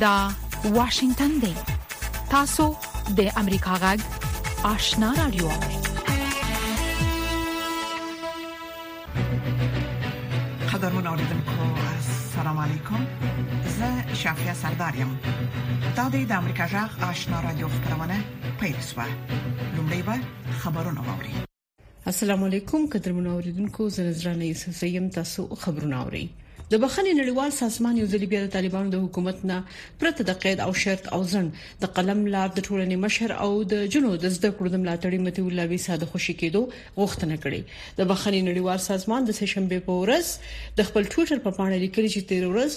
دا واشنگتن دی تاسو د امریکا غږ آشنا رادیو قدرمن اوریدونکو السلام علیکم زه شافیا سردار یم دا د امریکا جغ آشنا را دوه خبرونه پیل شوه لومړی به خبرونه واوري السلام علیکم قدرمن اوریدونکو زه نظرانه یوسف زیم تاسو خبرونه اورئ د بخښنې نړیوال سازمان یو ځل بیا د طالبانو د حکومت نه پرته د قید او شرط او ځن د قلم لار د ټولنې مشر او د جنو د زده کړو د ملاتړي متي الله ویسا د خوشی کېدو غوښتنه کړې د بخښنې نړیوال سازمان د سشنبه په ورځ د خپل ټوئیټر په پاڼه لیکلي چې تیر ورځ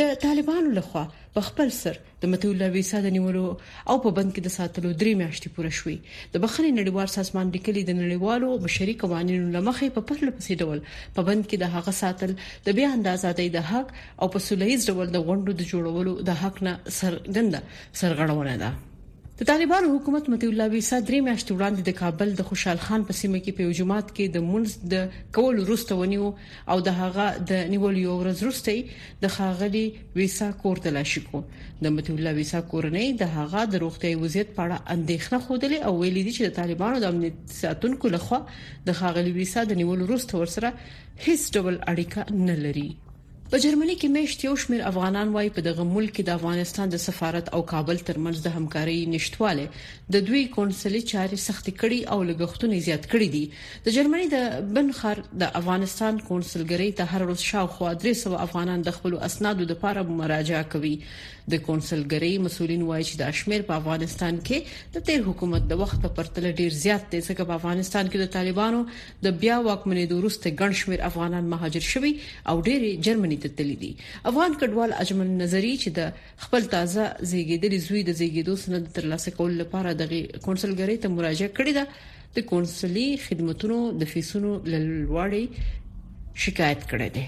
د طالبانو لخوا په خپل سر د متي الله ویسا د نیولو او په بند کې د ساتلو درې میاشتې پوره شوې د بخښنې نړیوال سازمان لیکلي د نړیوالو بشري قوانینو لمخې په پرله پسې ډول په بند کې د هغه ساتل د بیا اندازادۍ د حق او په سولهییز ډول د غونډو د جوړولو د حق نه سرګند سرغړونه ده د طالبانو حکومت مطیع الله ویسا درې میاشتې وړاندې د کابل د خوشحال خان په سیمه کې په یو جومات کې د مونځ د کولو وروسته ونیو او د هغه د نیولو یو ورځ وروسته د ښاغلي ویسا کور تلاشي کو د مطیع الله ویسا کورنۍ د هغه د روغتیاي وضعیت په اړه اندېښنه خوده او ویلي دي چې د طالبانو د امنیت ساتونکو لخوا د ښاغلي ویسا د نیولو وروسته ورسره هیڅ ډول اړیکه نه لري په جرمني کې مېشت یو شمېر افغانان وايي، په دغه ملک کې د افغانستان د سفارت او کابل ترمنځ د همکارۍ نشتوالی د دوی قونسلي چارې سختې کړې او لګښتونه یې زیات کړي دي. د جرمني د بن ښار د افغانستان قونسلګرۍ ته هره ورځ شاوخوا درې سوه افغانان د خپلو اسنادو لپاره مراجعه کوي. د قونسلګرۍ مسؤلین وايي چې دا شمېر په افغانستان کې د تېر حکومت د وخت په پرتله ډېر زیات دی، ځکه په افغانستان کې د طالبانو د بیا واکمنېدو وروسته ګڼ شمېر افغانان مهاجر شوي او ډېر یې جرمني ته تللي دي. افغان کډوال اجمل نظري چې د خپل تازه زېږېدلي زوی د زېږېدو سند د ترلاسه کولو لپاره دغې کونسلګرۍ ته مراجعه کړې ده، د کونسلي خدمتونو د فیسونو له لوړې شکایت کړی دی.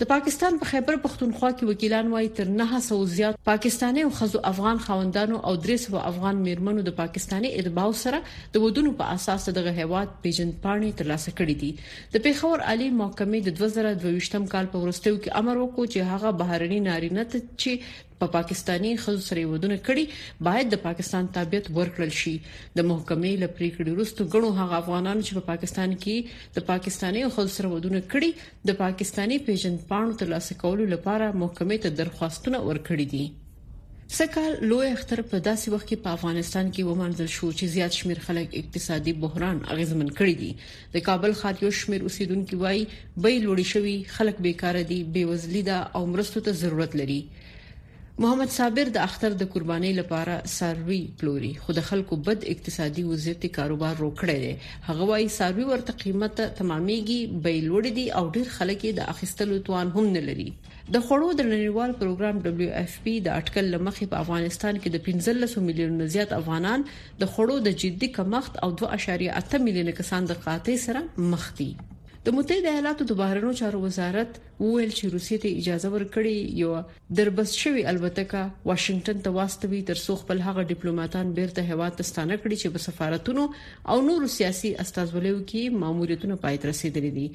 د پاکستان په خیبر پښتونخوا کې وکیلان وايي تر 900 زیات پاکستاني او خزو افغان خاوندانو او 300 افغان میرمنو د پاکستاني ادباو سره د ودونو په اساس دغه هیواد پیژند پاڼې ترلاسه کړې دي د پیښور عالی محکمې د 2022م کال په ورستیو کې امر وکړو چې هغه بهرني نارینه ته چې په پاکستاني ښځو سره یې ودونه کړي باید د پاکستان تابعیت ورکړل شي د محکمې له پریکړې وروسته ګڼو هغه افغانانو چې په پاکستان کې د پاکستاني ښځو سره ودونه کړي د پاکستاني پیژند پاڼو ترلاسه کولو لپاره محکمې ته درخواستونه ورکړي دي سکهال لوی اختر په داسې وخت کې په افغانستان کې ومانځل شو چې زیات شمیر خلک اقتصادي بحران اغیزمن کړی دی د کابل ښار یو شمېر اوسېدونکي وايي، بیې لوړې شوي، خلک بېکاره دي، بېوزلي ده او مرستو ته ضرورت لري. محمد صابر د اختر د قربانۍ لپاره څاروي پلوري، خو د خلکو بد اقتصادي وضعیت یې کاروبار رو کړی دی. هغه وايي، څاروي ورته قیمت تمامېږي، بیې لوړې دي او ډېر خلک یې د اخیستلو توان هم نه لري. د خوړو د نړیوال پروګرام، ډبلیو ایف پي، د اټکل له مخې په افغانستان کې د پنځلسو میلیونو نه زیات افغانان د خوړو د جدي کمښت او 2.8 میلیونه کسان د قحطۍ سره مخ دي د متحده ایالاتو د بهرنیو چارو وزارت وویل چې روسیې ته اجازه ورکړي یو دربست شوی الوتکه واشنگټن ته واستوي ترڅو خپل هغه ډیپلوماټان بیرته هوا ته ستانه کړي چې په سفارتونو او نورو سیاسي استازولیو کې ماموریتونه پای ته رسیدلي دي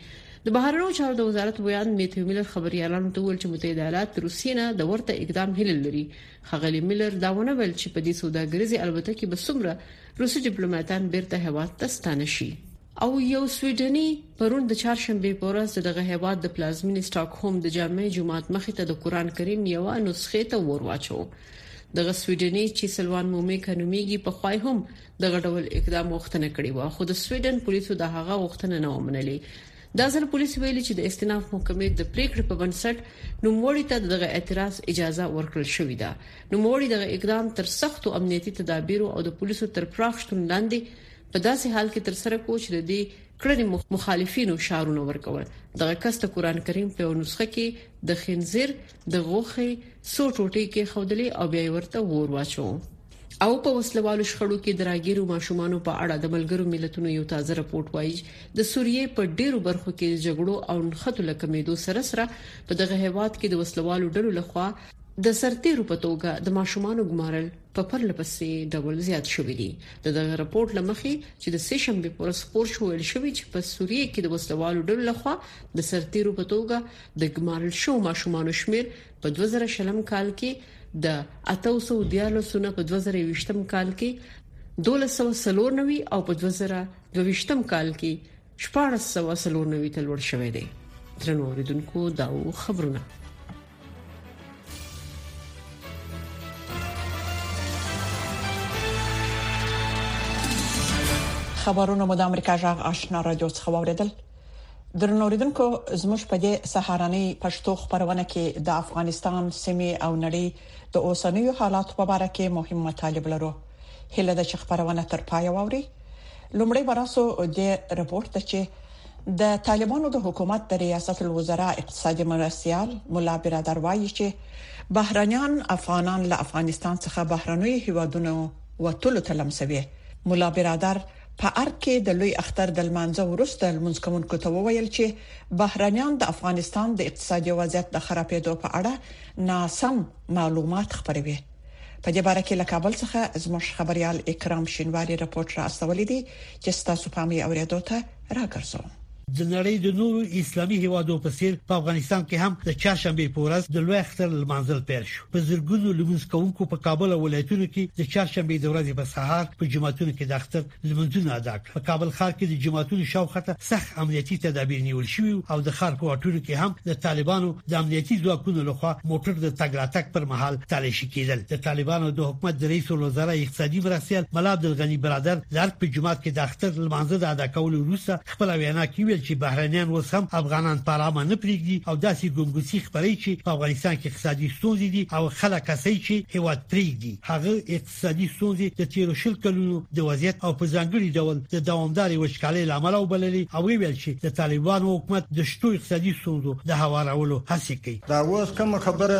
د بهرنیو چارو د وزارت ویاند میتیو میلر خبريالانو ته ویل چې متحده ایالات روسیې نه د ورته اقدام هلل لري ښاغلي میلر دا ونه ویل چې په دې سوداګریزې الوتکې به څومره روسي ډیپلوماټان بیرته هیواد ته ستانه شي او یو سویډني پرون د چهارشنبه په ورځ دغه هیواد د پلازمینې سټاکهوم د جامع جماعت مخې ته د قران کریم یو نسخه ته ور واچو دغه سویډني چې سلوان مومي کنوميږي په خوای هم دغه ډول اقدام غوښتنه کړې و خو د سویډن پولیسو د هغه غوښتنه نه ومنلې دا ځل پولیس ویلي چې د استناف محکمې د پریکړې په بنسټ نوموړي ته دغه اعتراض اجازه ورکړل شوې ده نوموړي دغه اقدام تر سختو امنیتي تدابیرو او د پولیسو تر پراخ شتون لاندې په داسې حال کې تر سره کو چې د دې کړنې مخالفینو شعارونه ورکول دغه کس ته قران کریم په نسخه کې د خنزیر د غوخي سو ټوټې کې خودلې او بیا ورته ور واچو او په وسلوالو شخړو کې دراګیرو ماشومان په اړه د ملګرو ملتونو یو تازه رپورت وایي د سوریې په ډیرو برخو کې د جګړو او نښتو لکمیدو سره سره په دغه هیواد کې د وسلوالو ډلو لخوا د سرتیرو په توګه د ماشومان ګمارل په پرله پسې ډول زیات شوې دي د دغه رپورت لمخې چې د سیشن به پر سپور شو ویل شوی چې په سوریه کې د وسلوالو ډلو لخوا د سرتیرو په توګه د ګمارل شوو ماشومانو شمېر په 2020 کال کې د 814 نه په 2020 کال کې 1294 او په 2022 کال کې 1494 ته لوړ شوی دی ترنو اوریدونکو دا خبرونه خبرونه مو د امریکا جغ آشنا رادیو څخه واوریدل درنوریدونکو زموږ په دې سهارنۍ پښتو خبرونه کې د افغانستان سیمه او نړۍ د اوسنیو حالاتو په اړه کې مهم مطالب لرو هله د خبرونه تر پای ووري لومړی براسو د رپورت ته چې د طالبانو د حکومت د ریاست الوزرا اقتصادي مرستيال مولا برادر وایي چې بهرنیان افغانان له افغانستان څخه بهرنوي هیوادونو وټول تلمسوي مولا برادر په ارګ کې د لوی اختر د لمانځه وروسته لمونځ کوونکو ته وویل چې بهرنیان د افغانستان د اقتصادي وضعیت د خرابیدو په اړه ناسم معلومات خپروي په دې باره کې له کابل څخه زموږ خبريال اکرام شینواری رپورت را استولې دي چې تاسو په مې اوریدو ته راګرځوم د نړۍ د نورو اسلامي هیوادو په څیر په افغانستان کې هم د چهارشنبه په ورځ د لوی اختر لمانځل پیل شو په زرګونو لمونځ کوونکو په کابل ولایتونو کې د چهارشنبه د ورځې په سهار په جماعتونو کې د اختر لمونځونه ادا کړ په کابل ښار کې د جماعتونو شاوخوا سخت امنیتي تدابیر نیول شوی او د ښار په واټونو کې هم د طالبانو د امنیتي ځواکونو لخوا موټر د تګ راتګ پر مهال تلاشي کېدل د طالبانو د حکومت د رئیس الوزرا اقتصادي مرستيال ملا عبدالغني برادر د ارګ په جماعت کې د اختر لمانځه د ادا کولو وروسته خپل وینا کې ویل چې بهرنیان اوس هم افغانان په آرامه نه پریږدي او داسې ګنګوسي خبري چې په افغانستان کې اقتصادي ستونزې دي او خلک هڅي چې هیواد پریږدي هغه اقتصادي ستونزې د تیرو شل کلونو د وضعیت او په ځانګړي ډول د دوامدارې وچکالۍ لامل وبللې او ویل چې د طالبانو حکومت د شتو اقتصادي ستونزو د هوارولو هڅه کوي دا اوس کوم خبره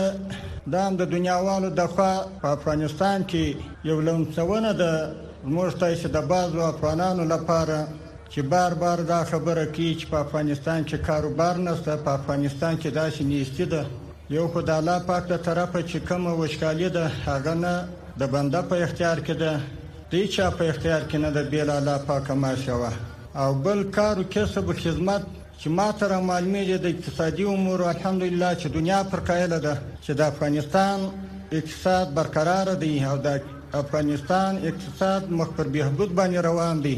د د دنیاوالو د خوا په افغانستان کې یو لمسونه د موږ ته چې د بازو افغانانو لپاره چې بار بار دا خبره کوي چې په افغانستان کې کاروبار نشته په افغانستان کې داسې نیستي ده یو خو د الله پاک له طرفه چې کومه وچکالي ده هغه نه د بنده په اختیار کې ده د هیچا په اختیار کې نه ده بې له الله پاکه ماشاء او بل کار و کسب و خدمت چې ماته را معلومېږي د اقتصادي امورو الحمدلله چې دنیا پر قایله ده چې د افغانستان اقتصاد برقرار دی او د افغانستان اقتصاد مخ پر بهبود باندې روان دی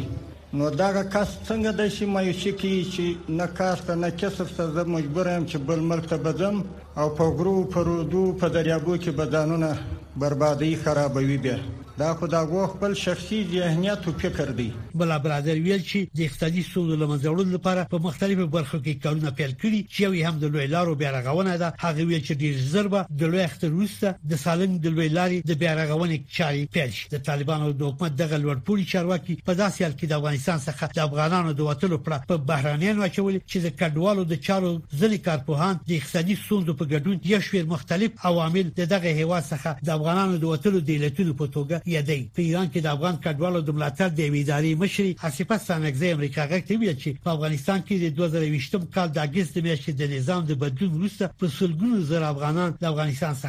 نو دغه کس څنګه داسې مایوسي کوي چې نه کار شته نه کسب شته زه مجبور یم چې بل ملک ته به ځم او په غرو په رودو په دریابو کې به ځانونه بربادوي خرابوي بیا دا خو د هغو خپل شخصي ذهنیت او فکر دی. ملا برادر ویل چې د اقتصادي ستونزو له منځه وړلو لپاره په مختلفو برخو کې کارونه پیل کړي چې یو یې هم د لوی لارو بیا رغونه ده هغه ویل چې ډیر ژر به د لوی اختر وروسته د سالنګ د لوی لارې د بیا رغونې چارې پیل شي. د طالبانو د حکومت دغه لوړ پوړي چارواکي په داسې حال کې د افغانستان څخه د افغانانو د وتلو پړه په بهرنیانو اچولې چې د کډوالو د چارو ځینې کارپوهان د اقتصادي ستونزو په ګډون یو شمېر مختلف عوامل د دغه هېواد څخه د افغانانو د وتلو د علتونو په توګه یادوي په ایران کې د افغان کډوالو د ملاتړ د یوې ادارې مشرې آصفه ستانکزۍ امریکا غږ ته ویل چې په افغانستان کې د 2020 کال د اګست د میاشتې د نظام د بدلون وروسته په سلګونو زره افغانان د افغانستان څخه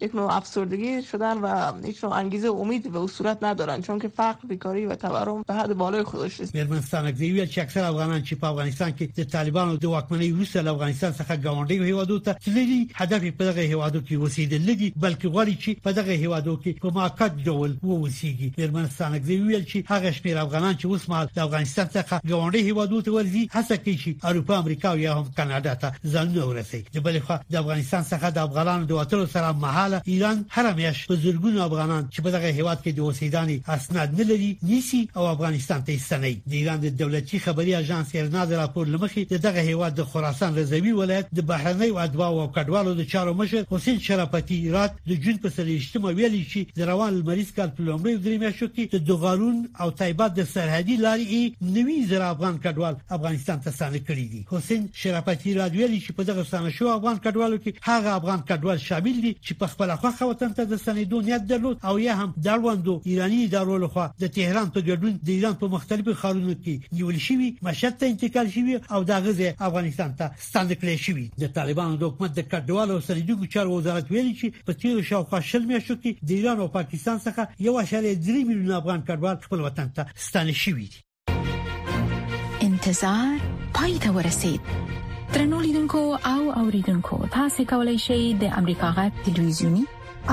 یک نوع افسردگی شدن و هیچ نوع انگیزه و امیدی به او صورت ندارند چون که فقر بیکاری و تورم به حد بالای خودش رسید. مېرمن ستانکزي وویل چې اکثره افغانان چې په افغانستان کې د طالبانو د واکمنۍ وروسته له افغانستان څخه ګاونډیو هېوادو ته تللي، هدف یې په دغه هېوادو کې اوسېدل نه دي، بلکې غواړي چې په دغه هېوادو کې په مؤقت ډول واوسېږي. مېرمن ستانکزي وویل چې هغه شمېر افغانان چې اوسمهال له افغانستان څخه ګاونډیو هېوادو ته ورځي، هڅه کوي چې اروپا، امریکا او یا هم کاناډا ته ځانونه ورسوي. د بلې خوا د افغانستان څخه د افغانانو د وتلو سره مهاله ایران هر میاش په زورګونو افغانان چې په دغه هیواد کې د اوسېدانې اسناد نه لري نیسی او افغانستان ته ایستنی د ایران د دولتي خبري اژانس ایرنا د راپور لمخې د دغه هیواد د خراسان رضوي ولایت د بهرنۍ ادوا او کډوالو د چارو مشر حسین شرافتی رات د جون په سلیشتمه ویلي چې د روان لمریز کال په لومړی درې میاشتو کې د دوغارون او تایبات د سرحدي لارې نوي زره افغان کډوال افغانستان ته ستانه کړي دي حسین شرافتي راد ویلي چې په دغه ستانه شوو افغان کډوالو کې هغه افغان کډوال شامل دي چې په خپله خوښه وطن ته د ستنېدو نیت درلود او یا هم د اړوندو ایراني ادارو له خوا د تهران په ګډون د ایران په مختلفو ښارونو کې نیول شوي، مشهد ته انتقال شوي او د هغه ځایه افغانستان ته ستانه کړی شوي. د طالبانو د حکومت د کډوالو او ستنېدونکو چارو وزارت ویلي چې په تېرو شاوخوا شل میاشتو کې د ایران او پاکستان څخه یو اعشاریه درې میلیونه افغان کډوال خپل وطن ته ستانه شوي دي. انتظار پای ته ورسید ترنو لیدونکو او اوریدونکو تاسو کولی شئ د امریکا غا ټلویزیونی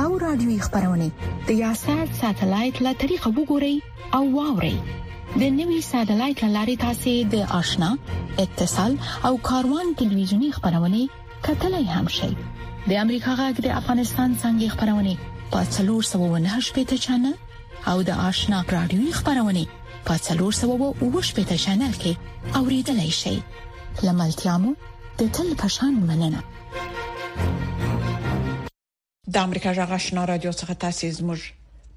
او رادیوي خبرونه د یاشر ساتلایت له طریقو وګورئ او واورئ د نوي ساتلایت لارې تاسو د آشنا اتصال او کاروان ټلویزیونی خبرونه کتلای هم شئ د امریکا غږ د افغانستان څنګه خبرونه په 398 چنل او د آشنا رادیوي خبرونه په 390 چینل کې اوریدلای شئ لملتيامو د تل پشان مننه د امریکا جغ آشنا رادیو څخه تاسو زموږ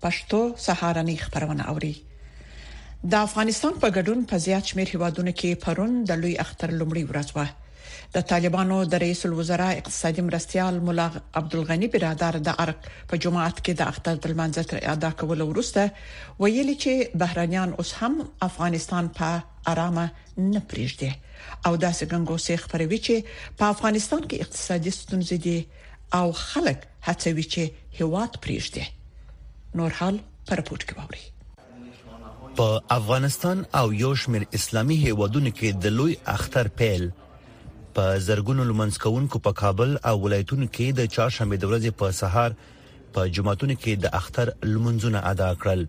پښتو سهارنی خبرونه اوري د افغانستان په ګډون په زیات شمیر هیوادونو کې پرون د لوی اختر لومړی ورځ و د طالبانو د رئیس الوزرا اقتصادي مرستیال ملا عبدالغني برادر د ارګ په جومات کې د اختر د لمانځه تر ادا کولو وروسته ویلي چې بهرنیان اوس هم افغانستان په آرامه نه پریږدي او داسې ګنګوسې خبروي چې په افغانستان کې اقتصادي ستونزې دي او خلک هڅوي چې هیواد پریږدي نور حال پر پورت کې ووري په افغانستان او یو شمېر اسلامي هیوادونو کې د لوی اختر پیل په زرګونو لمنځ کوونکو په کابل او ولایتونو کې د چهارشنبه د ورځې په سهار په جماعتونو کې د اختر لمنځونه ادا کړل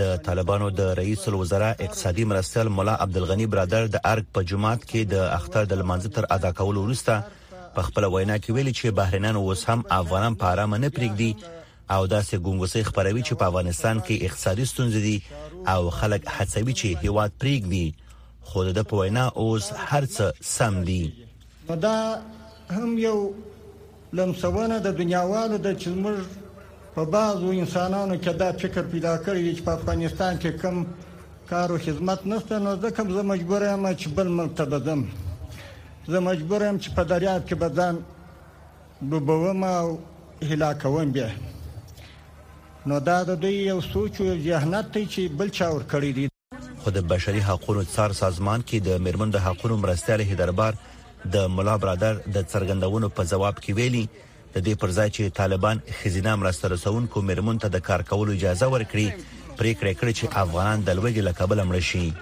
د طالبانو د رئیس الوزرا اقتصادي مرستیال مولا عبدالغنی برادر د ارګ په جماعت کې د اختر د لمانځه تر ادا کولو وروسته په خپل وینا کې ویلي چې بهرنیان اوس هم افغانان په اړه نه پریږدي او داسې ګنګوسې خبروي چې په افغانستان کې اقتصادي ستونزې دي او خلک هڅوي چې هیواد پریږدي خو د په وینا اوس هرڅ سم دي په دا هم یو لمسونه د دنیاوالو د چلمر په بعضو انسانانو کې دا فکر پیدا کړی چې په افغانستان کې کم کار او خدمت نشته نو ځکه زه مجبور یم چې بل ملک ته بځم زه مجبور یم چې په دریاب کې بځم ډوبوم او هلاکوم بیا نو دا د دوی یو سوچ او ذهنیت دی چې بل چا ور کړی دی خو د بشري حقوقو څار سازمان کې د میرمن د حقوقو مرستیال هدربار د ملا برادر د څرګندونو په جواب کې ویلي د دې پر ځای چې طالبان خزینه مرسته رسونکو مرمن ته د کار کولو اجازه ورکړي پریکړه کړې چې افغانان د لوګي لکبل مړ شي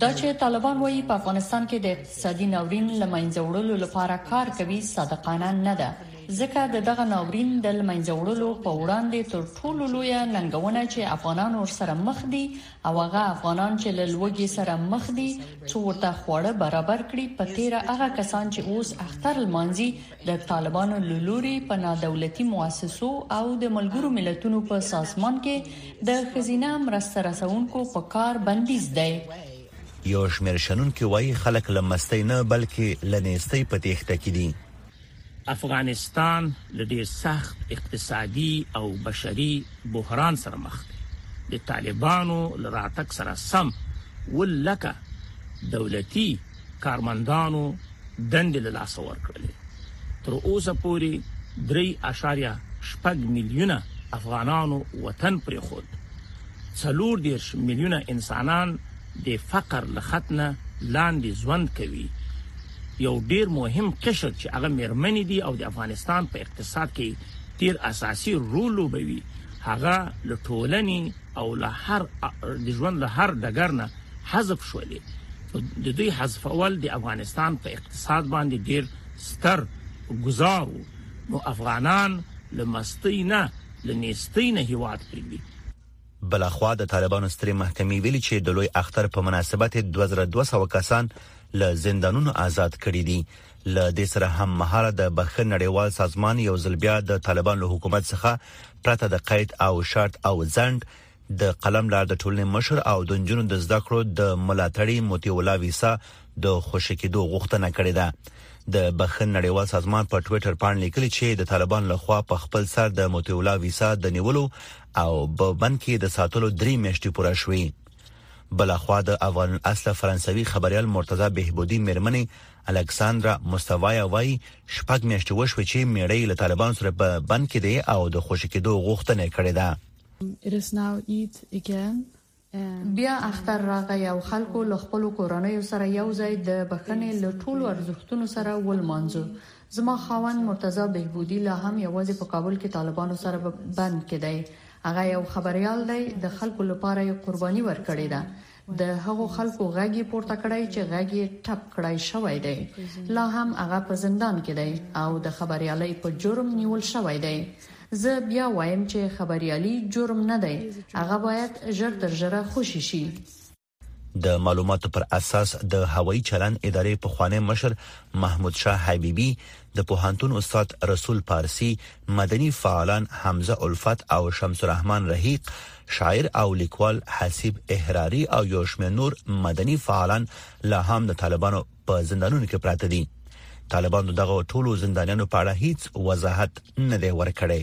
دا چې طالبان وايي په افغانستان کې د اقتصادي ناورین لمنځه وړلو لپاره کار کوي صادقانه نه ده ځکه د دغه ناورین د لمنځه وړلو په وړاندې تر ټولو لوی ننګونه چې افغانان ورسره مخ دي او هغه افغانان چې له لوګي سره مخ دي چې ورته خوړه برابر کړي په تیر هغه کسان چې اوس اختر لمانځي د طالبانو له لوري په نادولتي مؤسسو او د ملګرو ملتونو په سازمان کې د خزینه مرسته رسونکو په کار بندیز دی یو شمیر شنونکو وایي خلک له مستۍ نه بلکې له نیستۍ په تېښته کې دي افغانستان له ډیر سخت اقتصادي او بشري بحران سره مخ دی د طالبانو لراتک سره سم ولکه دولتي کارمندانو دندې له لاسه ورکړلې. تر اوسه پورې درې اعشاریه شپږ میلیونه افغانانو وطن پرېښود، څلور دېرش میلیونه انسانان د فقر له خط نه لاندې ژوند کوي، یو ډېر مهم قشر چې هغه مېرمنې دي او د افغانستان په اقتصاد کې ډېر اساسي رول لوبوي، هغه له ټولنې او له هر د ژوند له هر ډګر نه حذف شولې خو د دوی حذفول د افغانستان په اقتصاد باندې ډیر ستر گزار وو نو افغانان له مستی نه له نیستی نه هیواد پریږدي بلخوا د طالبانو سترې محکمې ویلي چې د لوی اختر په مناسبت 2200 کسان له زندانونو آزاد کړي دي ل دې سره هم مهاله د بخښن نړیوال سازمان یو ځل بیا د طالبان له حکومت څخه پرته د قید او شرط او ځند د قلم لار د ټولنې مشر او د نجونو د زده کړو د ملاتړي موتی الله ویسا د خوشکېدو غوښتنه کړې ده د بخښن نړیوال سازمان په ټوئیټر پاڼه لیکلي چې د طالبان لخوا په خپل سر د موتی الله ویسا د نیولو او په بند کې د ساتلو درې میاشتې پوره شوې بلخوا د افغان اصل فرانسوي خبريال مرتضی بهبودي مېرمنې الکساندرا مستوایا وایي شپږ میاشتې وشوې چې میړۍ له طالبان سره په بند کې دی او د خوشی کېدو غوښتنه کړې ده بیا اختر راغی او خلکو له خپلو کورنیو سره یو ځای د بښنې له ټولو ارزښتونو سره ولمانځه. زما خاوند مرتضی بهبودي لا هم یوازې په کابل کې طالبانو سره په بند کې دی. هغه یو خبریال دی، د خلکو لپاره یې قرباني ورکړې ده. د هغو خلکو غږ یې پورته کړی چې غږ یې ټپ کړای شوی دی لا هم هغه په زندان کې دی او د خبريالۍ په جرم نیول شوی دی زه بیا وایم چې خبريالي جرم نه دی هغه باید ژر تر ژره خوشی شي د معلوماتو پر اساس د هوایي چلن ادارې پخوانی مشر محمود شاه حبیبي د پوهنتون استاد رسول پارسی مدني فعالان حمزه الفت او شمس الرحمن رحیق شاعر او لیکوال حسیب احراری او یو شمېر نور مدني فعالان لا هم د طالبانو په زندانونو کې پراته دي طالبانو دغه ټولو زندانیانو په اړه هیڅ وضاحت نه دی ورکړی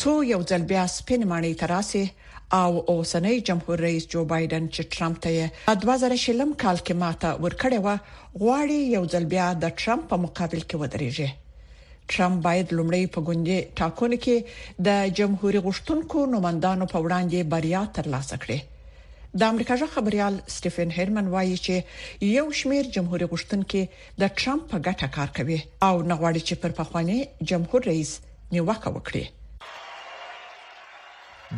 څو یو ځل بیا سپینې ماڼۍ ته راشي او اوسنی جمهور رئیس جو بایډن چې ټرمپ ته یې په دوه زره شلم کال کې ماته ورکړې وه، غواړي یو ځل بیا د ټرمپ په مقابل کې ودریږي. ټرمپ باید لومړی په ګوندي ټاکنو کې د جمهوري غوښتونکو نوماندانو په وړاندې بریا ترلاسه کړي. د امریکا غږ خبریال سټیفن هیرمن وايي چې یو شمیر جمهوري غوښتونکي د ټرمپ په ګټه کار کوي او نه غواړي چې پر پخواني جمهور رئیس نیوکه وکړي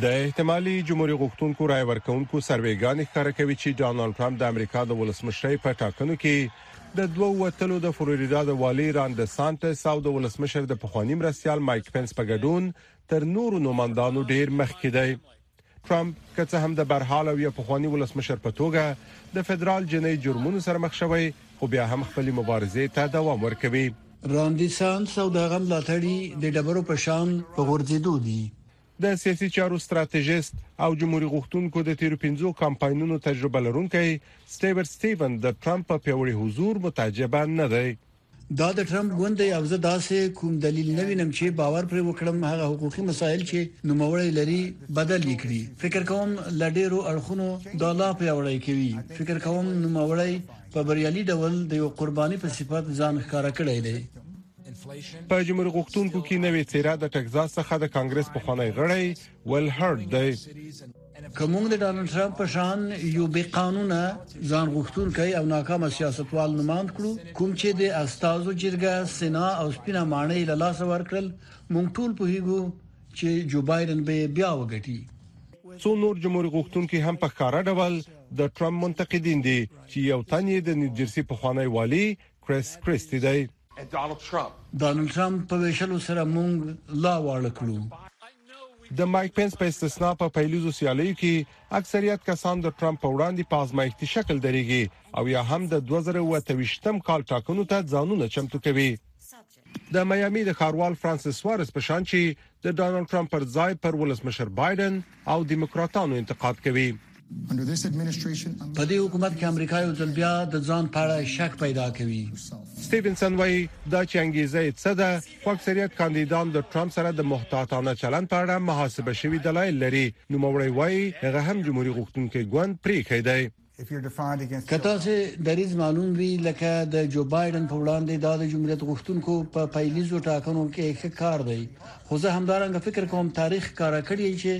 د احتمالي جمهوریت غوښتونکو رای ورکونکو سروېګانې ښکاره کوي چې ډونالد ټرمپ د امریکا د ولسمشرۍ په ټاکنو کې د دوو وتلو د فلوریدا د والي ران د سانټس او د ولسمشر د پخوانی مرستيال مایک پنس په ګډون تر نورو نوماندانو ډیر مخکې دی ټرمپ که څه هم د برحال او یا پخوانی ولسمشر په توګه د فدرال جنۍ جرمونو سره مخ شوی خو بیا هم خپل مبارزې ته دوام ورکوي راندی سانس او د هغه ملاتړي د ډبرو په شان په غورځېدو دي. د سیاسي چارو ستراتیژیست او جمهوري غوښتونکو د تیرو پنځو کمپاینونو تجربه لرونکی سټیور سټیون د ټرمپ په پیاوړي حضور متعجبه نه دی. دا د ټرمپ ګوند دی او زه داسې کوم دلیل نه وینم چې باور پرې وکړم هغه حقوقي مسایل چې نوموړی لري بدل یې کړي فکر کوم له ډیرو اړخونو دا لا پیاوړی کوي فکر کوم نوموړی په بریالي ډول د یو قرباني په صفت ځان ښکارا کړی دی په جمهور غوښتونکو کې نوې څیره د ټکزاس څخه د کانګرس پخوانی غړی ول هرډ دی که موږ د ډانلډ ټرمپ په شان یو بې قانونه، ځان غوښتونکی او ناکامه سیاستوال نوماند کړو، کوم چې د استازو جرګه، سنا او سپینه ماڼۍ یې له لاسه ورکړل، موږ ټول پوهیږو چې جو بایډن به یې بیا وګټي. څو نور جمهوري غوښتونکي هم په ښکاره ډول د ټرمپ منتقدین دي چې یو تن یې د نیوجرسي پخوانی والي کریس کریستی دی. دانلډ ټرمپ په ویشلو سره مونږ لا واړه کړو. د مایک پنس په استثنا په پیلیزو سیالیو کې اکثریت کسان د ټرمپ په وړاندې په ازمایښتي شکل دریږي او یا هم د دوه زره او اته ویشت کال ټاکنو ته ځانونه چمتو کوي. د میامی د ښاروال فرانسیس سوارز په شان چې د ډونالد ټرمپ پر ځای پر ولسمشر بایډن او دیموکراتانو انتقاد کوي. په دې حکومت کې امریکا یو ځل بیا د ځان په اړه شک پیدا کوي. سټیونسن وایي، دا چې انګېزه یې څه ده، خو اکثریت کاندیدان د ټرمپ سره د محتاطانه چلند په اړه محاسبه شوي دلایل لري. نوموړی وایي، هغه هم جمهوري غوښتونکی ګوند پرې ایښی دی. که تاسو دریځ معلوم وي لکه د جو بایډن په وړاندې دا د جمهوریت غوښتونکو په پیلیزو ټاکنو کې ښه کار دی خو زه همدارنګه فکر کوم تاریخ ښکاره کړی چې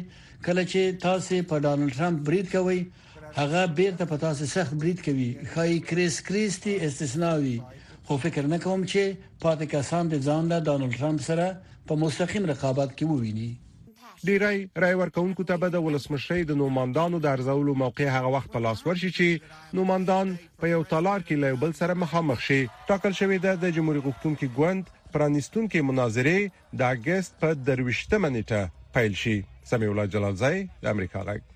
کله چې تاسو په ډانلډ ټرمپ برید کوئ هغه بیرته په تاسو سخت برید کوي خای کریس کریستی استثناء وي خو فکر نه کوم چې پاتې کسان د ځان له ډانلډ ټرمپ سره په مستقیم رقابت کې وویني ډیری رای ورکوونکو ته به د ولسمشرۍ د نوماندانو د ارزولو موقع هغه وخت په لاس ورشي چې نوماندان په یو تالار کې له یو بل سره مخامخ شي ټاکل شوې ده د جمهوریت غوښتونکي ګوند پرانیستونکې مناظره د اګست په درویشتمه نیټه پیل شي سمیع الله جلالزی د امریکا غږ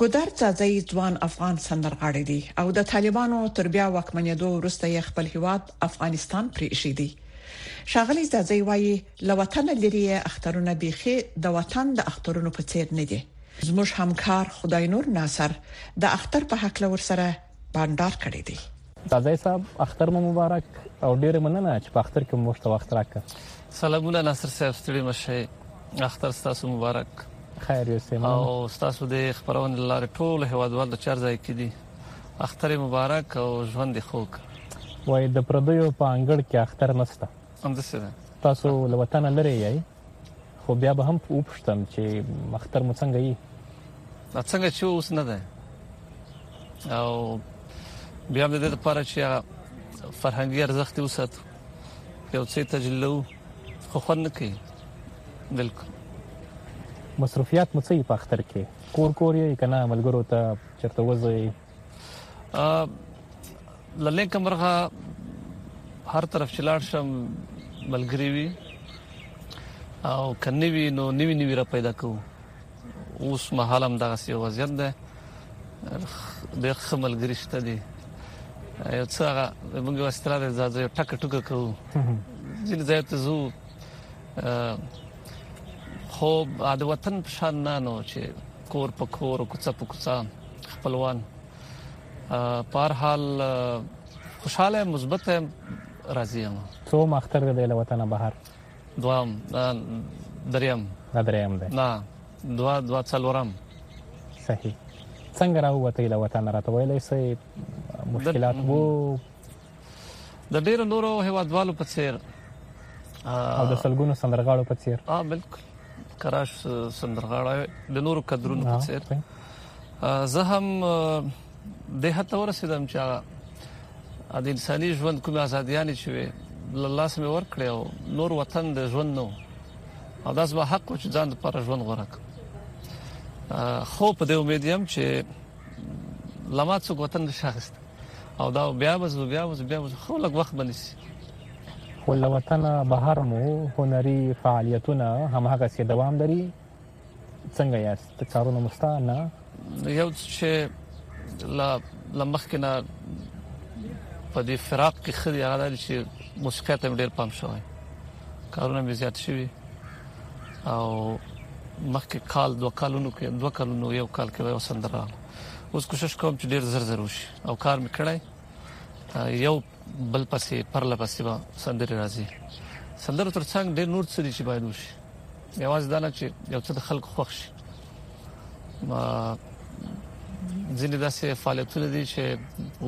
ګودر ځاځی ځوان افغان سندرغاړی دی او د طالبانو تر بیا واکمنیدو وروسته یې خپل هیواد افغانستان پرې ایښی دی. ښاغلی ځاځی وایي، له وطنه لیرې یې اخترونه بیخي د وطن د اخترونو په څیر نه دي. زموږ همکار خداینور ناصر د اختر په هکله ورسره بانډار کړی دی قاضي صاحب اختر مو مبارک او ډیره مننه چې په اختر کې موږ ته وخت راکړ سلامونه ناصر صاحب ستړي مشه اختر ستاسو مبارک خیر یوسې او ستاسو د خبرونه لاره ټول هوادوال د چار ځای کې دي اختر مبارک او ژوند خوږ وای د پردیو په انګړ کې اختر نشته هم څه ده تاسو لوتنه لري یی خو بیا به هم وپوښتم چې اختر مو څنګه یي دا څنګه چې اوس نه ده او بیا هم د دې لپاره چې فرهنګي ارزښت وساتو یو څه تجلو خو خوند نه کوي بالکل مصروفیات مو څه په اختر کې کور کور یې کنه ملګرو ته چرته وځي لنې کمرغه هر طرف چلاړ شم ملګری وي او کني وي نو نیوی نیوی را پیدا کو اوس مهال هم دغه سی وضعیت ده ډېر خمل ګریشته دي یو څه هغه موږ واستره د ځاځي ټک ټک کو ځین ځای ته زو خو د وطن په شان نه نو چې کور په کور کوڅه په کوڅه خپلوان په هر حال خوشاله مثبت راضي یم څو مختر دی له وطن بهر دوام دریم دا دریم دی نه دوا دوا څلورم صحیح څنګه راووتې له وطن راته ویلې سي مشکلات وو د ډیرو نورو هیوادوالو په څیر او د سلګونو سندرغاړو په څیر اه بالکل کراش سندرغاړی د نورو کدرونو په څیر زه هم د هته ورسیدم چې د انساني ژوند کوم ازاديانې چې وي الله سمې ورکړې او نور وطن د ژوند نو او داس به حق چې ځان د پر ژوند غوړه خو په دې امید یم چې لمات څو وطن شخص دی او دا بیا وز بیا وز بیا وز خو لږ وخت بنس ول وطن بهر مو هنري فعالیتونه هم هغه سي دوام لري څنګه یاست کارونه مستا نه یو چې لا لمخ کنه په دې فراق کې خدي هغه چې موسیقي ته ډېر پام شوی کارونه مې زیات شوی او مخکې کال دوه کالونو کې دوه کالونو یو کال کې یو سندره اوس کوشش کوم چې ډیر زر زر وشي او کار مې کړای یو بل پسې پرله پسې به سندري راځي سندرو ترڅنګ ډیر نور څه دي چې باید وشي یوازې دا نه چې یو څه د خلکو خوښ شي ځینې داسې فعالیتونه دي چې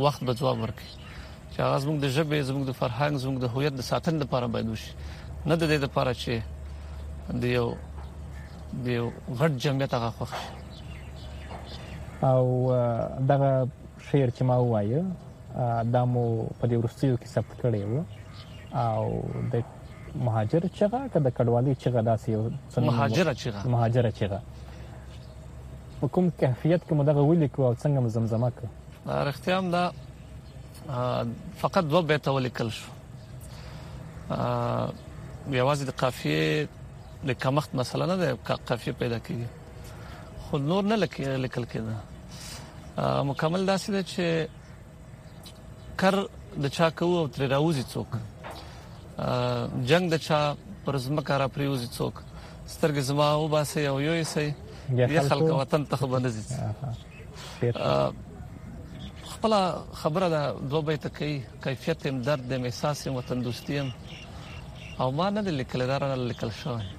وخت به ځواب ورکړي چې هغه زموږ د ژبې زموږ د فرهنګ زموږ د هویت د ساتنې لپاره باید وشي نه د دې لپاره چې د یو د یو غټ جمعیت هغه خوښ شي او دغه شعر چې ما وایو دا مو په دې ورستیو کې ثبت کړی وو او د مهاجر چغه که د کډوالي چغه داسې یو مهاجر چغه مهاجر چغه په کوم کیفیت کې مدغه ولیکو او څنګه مزمزمه کړ رښتیا هم دا فقط دوه بیت ولیکل شو یوازې د قافیه د کمښت مسله نه ده قافیه پیدا کیږي خو نور نه لیکل کېده مکمل داسې ده چې کر د چا کو او تر راوځي څوک جنگ د چا پر زمکه را پریوځي څوک سترګې زما او باسي او یو یې سي یا خلک وطن ته خو بنځي خپل خبره ده دوه بیت کوي کیفیت هم درد هم احساس هم وطن دوستي هم او ما نه لیکل دا رانه لیکل شوی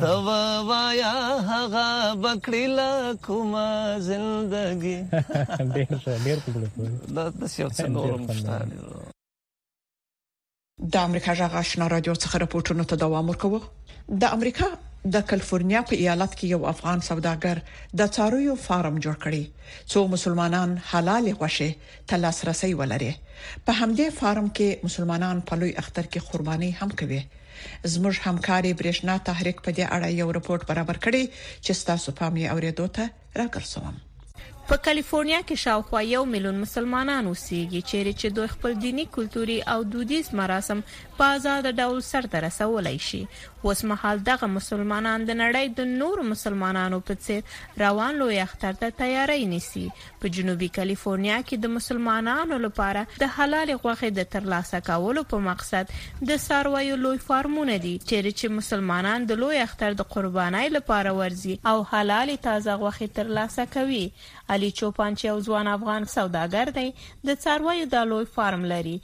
ته ووایا هغه بکړی لا کومه زندګی ډیر ښه ډیر په ګډه پوری دا د یو څه نورم شته د امریکا جغ آشنا رادیو څخه راپورټونه ته دوام ورکوه د امریکا د کالیفورنیا په ایالت کې یو افغان سوداګر د څارویو فارم جوړ کړی څو مسلمانان حلال غوښه ته لاسرسی ولرې په همدې فارم کې مسلمانان په لوی اختر کې قرباني هم کوي زموږ همکارې برېښنا تحریک په دې اړه یو رپورټ برابر کړی چې ستاسو پام یې اوریدو ته راګرځوم په کالیفورنیا کې شاوخوا یو میلیون مسلمانان اوسېږي چیرې چې دوی خپل دینی کلتوري او دودیز مراسم په آزاد ډول سرته رسولای شي اوس مهال دغه مسلمانان د نړۍ د نورو مسلمانانو په څیر روان لوی اختر ته تیاری نیسي په جنوبي کالیفورنیا کې د مسلمانانو لپاره د حلالې غوښې د ترلاسه کولو په مقصد د څارویو لوی فارمونه دي، چېرې چې مسلمانان د لوی اختر د قربانۍ لپاره ورځي او حلالې تازه غوښې ترلاسه کوي. علي چوپان چې یو ځوان افغان سوداګر دی، د څارویو دا لوی فارم لري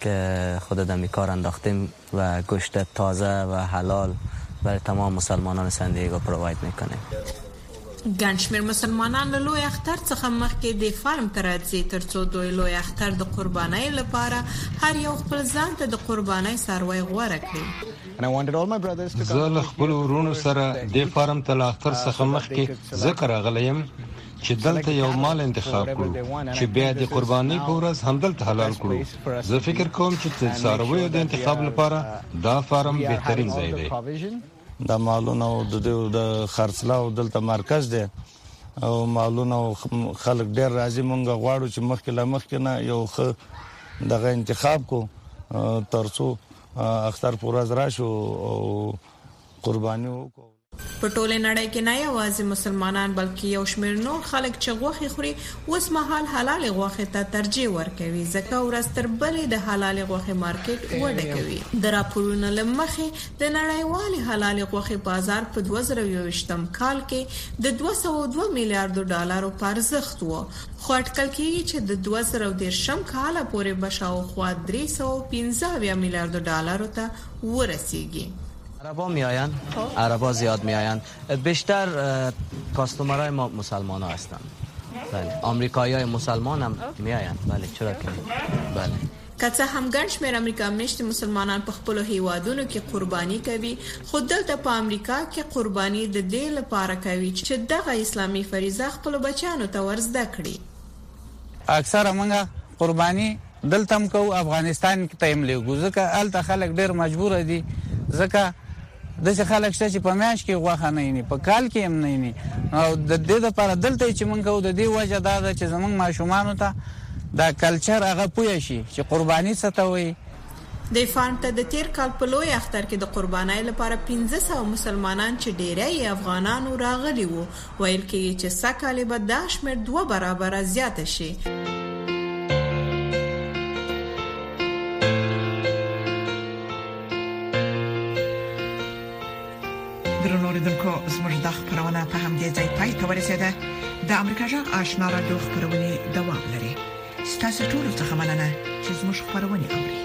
که خود در میکار انداختیم و گوشت تازه و حلال برای تمام مسلمانان سان دیگو پروواید میکنیم. ګڼ شمېر مسلمانان له لوی اختر څخه مخکې دې فارم ته راځي تر څو دوئ لوی اختر د قربانۍ له پاره هر یو خپل ځان ته د قربانۍ څاروی غوره کړي. زه له خپلو وروڼو سره دې فارم ته له اختر څخه مخکې ځکه راغلی یم چې دلته یو مال انتخاب کړو چې بیا د قربانۍ په ورځ همدلته حلال کړو، زه فکر کوم چې د څارویو د انتخاب لپاره دا فارم بهترین ځای دی. دا مالونه او د دوی د خرڅلاو دلته مرکز دی او مالونه او خلک ډېر راځي، موږ غواړو چې مخکې له مخکې نه یو ښه دغه انتخاب کړو ترڅو اختر په ورځ راشو او قرباني وکړو. په ټوله نړۍ کې نه یوازې مسلمانان بلکې یو شمیر نور خلک چې غوښې خوري اوس مهال حلال غوښې ته ترجیح ورکوي ځکه ورځ تر بلې د حلال غوښې مارکیټ وده کوي د راپورونو لمخې د نړیوال حلال غوښې بازار په 2021م کال کې د 202 میلیارډ ډالرو په ارزښت و خو اټکل کیږي چې د 2013م کال پورې به شاوخوا 315 میلیارډ ډالرو ته ورسیږي عربا میآیند عربا زیاد میآیند بیشتر کاستومرای ما مسلمانا هستند بله آمریکایی های مسلمان هم میآیند بله چرا که بله که څه هم ګڼ شمېر امریکا میشتي مسلمانان په خپل هیوادونو کې قرباني کوي خو دلته په امریکا کې قرباني د دې لپاره کوي چې دغه اسلامي فریضه خپل بچیانو ته ورزده کړي اکثره موږ قرباني دلته هم کوو افغانستان ته هم لیږو ځکه هلته خلک ډېر مجبوره دي ځکه داسې خلک شته چې په میاشت کې غوښه نه ویني په کال کې هم نه ویني او د دې لپاره دلته چې موږ کوو د دې وجه دا ده چې زموږ ماشومانو ته دا کلچر هغه پوه شي چې قرباني څه ته وایي دې فارم ته د تېر کال په لوی اختر کې د قربانۍ لپاره پنځه سوه مسلمانان چې ډېری یې افغانان وو راغلي وو، ویل کېږي چې سږکال یې به دا شمېر دوه برابره زیات شي. درنو اوریدونکو زموږ دا خپرونه په همدې ځای پای ته ورسېده د امریکا جغ آشنا رادیو خپرونې دوام لري. ستاسو ټول څه مننه چې زموږ خبرونه اوري